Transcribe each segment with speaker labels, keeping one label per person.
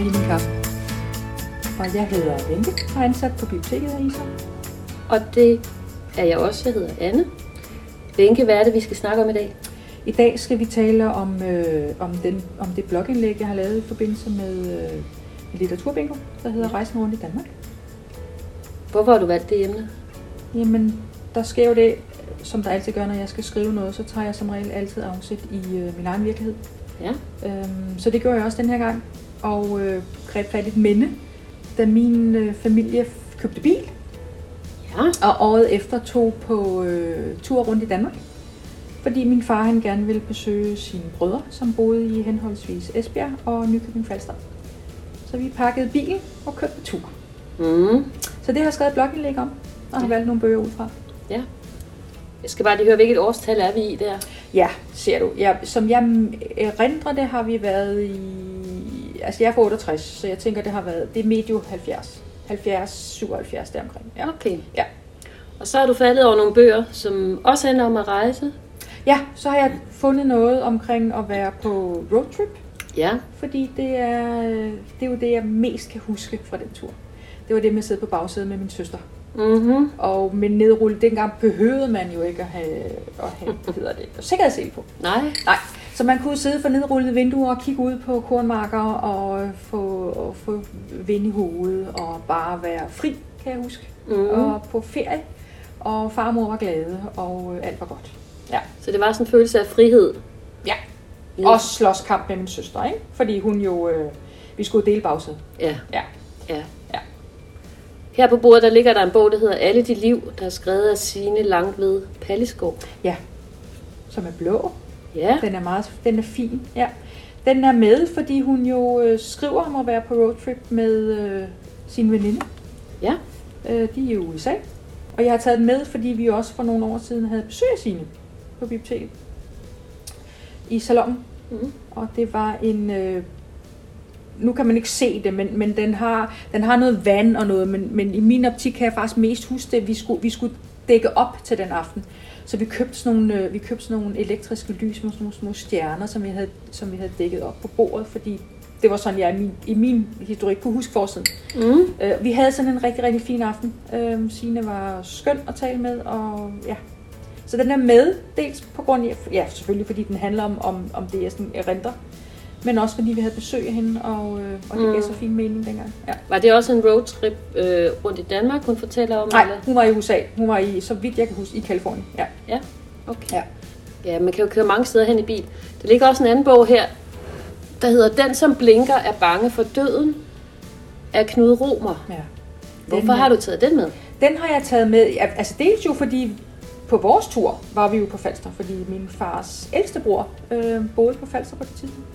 Speaker 1: lige min kaffe. Og jeg hedder Wenke og er ansat på biblioteket af Isar.
Speaker 2: Og det er jeg også. Jeg hedder Anne. Wenke, hvad er det, vi skal snakke om i dag?
Speaker 1: I dag skal vi tale om, øh, om, den, om det blogindlæg, jeg har lavet i forbindelse med øh, litteraturbingo, der hedder Rejsen rundt i Danmark.
Speaker 2: Hvorfor har du valgt det emne?
Speaker 1: Jamen, der sker jo det, som der altid gør, når jeg skal skrive noget, så tager jeg som regel altid afsæt i øh, min egen virkelighed.
Speaker 2: Ja.
Speaker 1: Øhm, så det gjorde jeg også den her gang, og øh, greb fat i et minde, da min øh, familie købte bil,
Speaker 2: Ja.
Speaker 1: og året efter tog på øh, tur rundt i Danmark. Fordi min far han gerne ville besøge sine brødre, som boede i henholdsvis Esbjerg og Nykøbing Falster. Så vi pakkede bilen og kørte på tur.
Speaker 2: Mm.
Speaker 1: Så det har jeg skrevet et blogindlæg om, og har valgt nogle bøger ud fra.
Speaker 2: ja. Jeg skal bare lige høre, hvilket årstal er vi i der?
Speaker 1: Ja, ser du. Ja, som jeg erindrer det, har vi været i... Altså, jeg er fra 68, så jeg tænker, det har været... Det er medio 70. 70, 77 deromkring. Ja.
Speaker 2: Okay.
Speaker 1: Ja.
Speaker 2: Og så har du faldet over nogle bøger, som også handler om at rejse.
Speaker 1: ja, så har jeg fundet noget omkring at være på roadtrip,
Speaker 2: Ja.
Speaker 1: fordi det er, det er jo det, jeg mest kan huske fra den tur. Det var det med at sidde på bagsædet med min søster.
Speaker 2: Mhm.
Speaker 1: Og med nedrulle, dengang behøvede man jo ikke at have, at have hvad hedder det, sikkerhedssel på.
Speaker 2: Nej.
Speaker 1: Nej, så man kunne sidde for nedrullede vinduer og kigge ud på kornmarker og få, og få vind i hovedet og bare være fri, kan jeg huske.
Speaker 2: Mhm.
Speaker 1: Og på ferie, og far og mor var glade, og øh, alt var godt. Ja.
Speaker 2: Så det var sådan en følelse af frihed.
Speaker 1: ja.
Speaker 2: Ja.
Speaker 1: Og slåskamp med min søster, ikke? Fordi hun jo, øh, vi skulle dele bagsædet.
Speaker 2: Ja.
Speaker 1: Ja.
Speaker 2: ja.
Speaker 1: Ja.
Speaker 2: Her på bordet, der ligger der en bog, der hedder Alle de liv, der er skrevet af Signe Langved Pallisgaard.
Speaker 1: Ja. Som er blå.
Speaker 2: Ja.
Speaker 1: Den er meget, den er fin. Ja. Den er med, fordi hun jo øh, skriver om at være på roadtrip med øh, sin veninde.
Speaker 2: Ja.
Speaker 1: Øh, de er i USA. Og jeg har taget den med, fordi vi også for nogle år siden havde besøg af Signe på biblioteket. I salongen.
Speaker 2: Mhm.
Speaker 1: Og det var en... Øh, nu kan man ikke se det, men, men den, har, den har noget vand og noget, men, men i min optik kan jeg faktisk mest huske det, at vi skulle, vi skulle dække op til den aften. Så vi købte sådan nogle, øh, vi købte sådan nogle elektriske lys med sådan nogle små stjerner, som vi havde, som vi havde dækket op på bordet, fordi det var sådan, jeg i min, i min historik kunne huske forsiden.
Speaker 2: Mm.
Speaker 1: Øh, vi havde sådan en rigtig, rigtig fin aften. Øh, Signe var skøn at tale med, og ja. Så den er med, dels på grund af, ja selvfølgelig fordi den handler om, om, om det, jeg sådan erindrer, men også fordi vi havde besøg af hende, og, øh, og det
Speaker 2: Mm.
Speaker 1: gav så fin mening dengang. Ja.
Speaker 2: Var det også en roadtrip øh, rundt i Danmark, hun fortæller om?
Speaker 1: Nej,
Speaker 2: Eller?
Speaker 1: hun var i USA. Hun var i, så vidt jeg kan huske, i Kalifornien. Ja.
Speaker 2: Ja, okay.
Speaker 1: Ja.
Speaker 2: Ja, man kan jo køre mange steder hen i bil. Der ligger også en anden bog her, der hedder Den, som blinker, er bange for døden, af Knud Romer.
Speaker 1: ja.
Speaker 2: Hvorfor
Speaker 1: Den,
Speaker 2: har du taget den med?
Speaker 1: Den har jeg taget med, altså dels jo fordi på vores tur var vi jo på Falster, fordi min fars ældste bror øh, boede på Falster på det tidspunkt.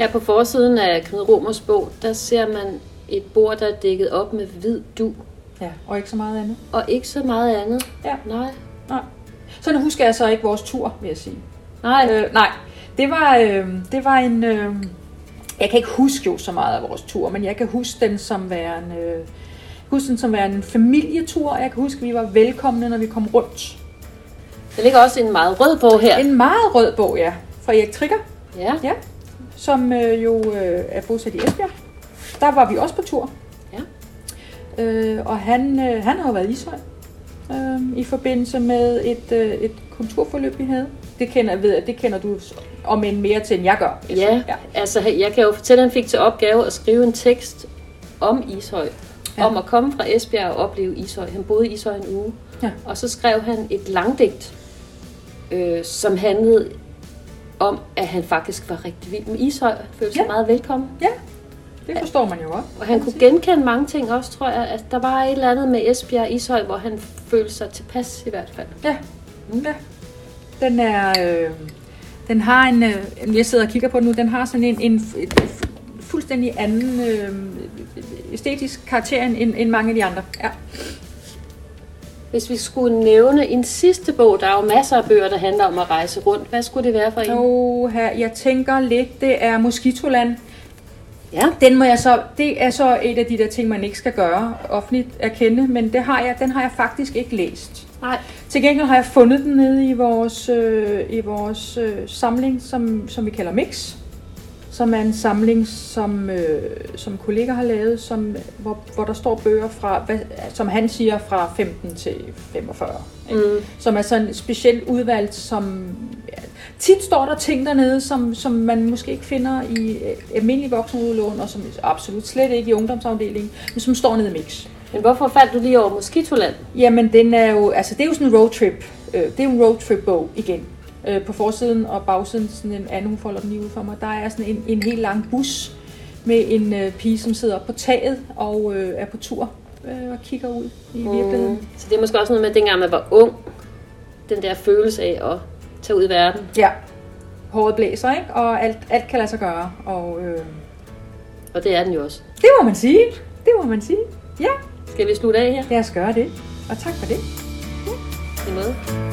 Speaker 2: Her på forsiden af Knud Romers bog, der ser man et bord, der er dækket op med hvid du,
Speaker 1: Ja, og ikke så meget andet.
Speaker 2: og ikke så meget andet.
Speaker 1: Ja.
Speaker 2: Nej.
Speaker 1: Nej. Så nu husker jeg så ikke vores tur, vil jeg sige.
Speaker 2: Nej.
Speaker 1: Øh, nej, det var, øh, det var en... Øh, jeg kan ikke huske jo så meget af vores tur, men jeg kan huske den som værende, øh, huske den som værende en familietur. Jeg kan huske, at vi var velkomne, når vi kom rundt.
Speaker 2: Der ligger også en meget rød bog her.
Speaker 1: En meget rød bog, ja, fra Erik Trigger,
Speaker 2: Ja.
Speaker 1: ja, som øh, jo øh, er bosat i Esbjerg. Der var vi også på tur.
Speaker 2: Ja.
Speaker 1: Øh, og han, øh, han har jo været i Ishøj øh, i forbindelse med et, øh, et kulturforløb, vi havde. Det kender, ved, jeg, det kender du om en mere til, end jeg gør.
Speaker 2: Ja,
Speaker 1: ja.
Speaker 2: altså jeg kan jo fortælle, at han fik til opgave at skrive en tekst om Ishøj.
Speaker 1: Ja.
Speaker 2: Om at komme fra Esbjerg og opleve Ishøj. Han boede i Ishøj en uge.
Speaker 1: Ja.
Speaker 2: Og så skrev han et langdigt, øh, som handlede om, at han faktisk var rigtig vild med Ishøj. Han følte sig
Speaker 1: Ja.
Speaker 2: meget velkommen.
Speaker 1: Ja, det forstår man jo godt.
Speaker 2: Og han kunne genkende mange ting også, tror jeg. Altså, der var et eller andet med Esbjerg og Ishøj, hvor han følte sig tilpas i hvert fald.
Speaker 1: Ja, ja. Den er... Øh, den har en... Øh, jeg sidder og kigger på den nu. Den har sådan en, en, en fuldstændig anden øh, æstetisk karakter end, end mange af de andre. Ja.
Speaker 2: Hvis vi skulle nævne en sidste bog, der er jo masser af bøger, der handler om at rejse rundt. Hvad skulle det være for en?
Speaker 1: Og her, jeg tænker lidt, det er Mosquitoland.
Speaker 2: Ja.
Speaker 1: Den må jeg så, det er så et af de der ting, man ikke skal gøre offentligt erkende, men det har jeg, den har jeg faktisk ikke læst.
Speaker 2: Nej.
Speaker 1: Til gengæld har jeg fundet den nede i vores, øh, i vores øh, samling, som, som vi kalder Mix. Som er en samling, som, øh, som kolleger har lavet, som, hvor, hvor der står bøger fra, hvad, som han siger, fra 15 til 45. Ikke?
Speaker 2: Mm.
Speaker 1: Som er sådan specielt udvalgt, som... Ja, tit står der ting dernede, som, som man måske ikke finder i øh, almindelig voksenudlån, og som absolut slet ikke i ungdomsafdelingen, men som står nede i mix.
Speaker 2: Men hvorfor faldt du lige over Moskitoland?
Speaker 1: Jamen, den er jo, altså, det er jo sådan en roadtrip. Øh, det er en roadtrip-bog igen. Øh, på forsiden og bagsiden, sådan en anden, hun folder den lige ud for mig, der er sådan en, en helt lang bus med en øh, pige, som sidder på taget og øh, er på tur øh, og kigger ud i virkeligheden.
Speaker 2: Mm. Så det er måske også noget med, at dengang man var ung, den der følelse af at tage ud i verden.
Speaker 1: Ja, håret blæser, ikke? Og alt, alt kan lade sig gøre. Og øh,
Speaker 2: Og det er den jo også.
Speaker 1: det må man sige. Det må man sige. Ja,
Speaker 2: Skal vi slutte af her?
Speaker 1: lad os gøre det. Og tak for det.
Speaker 2: I måde.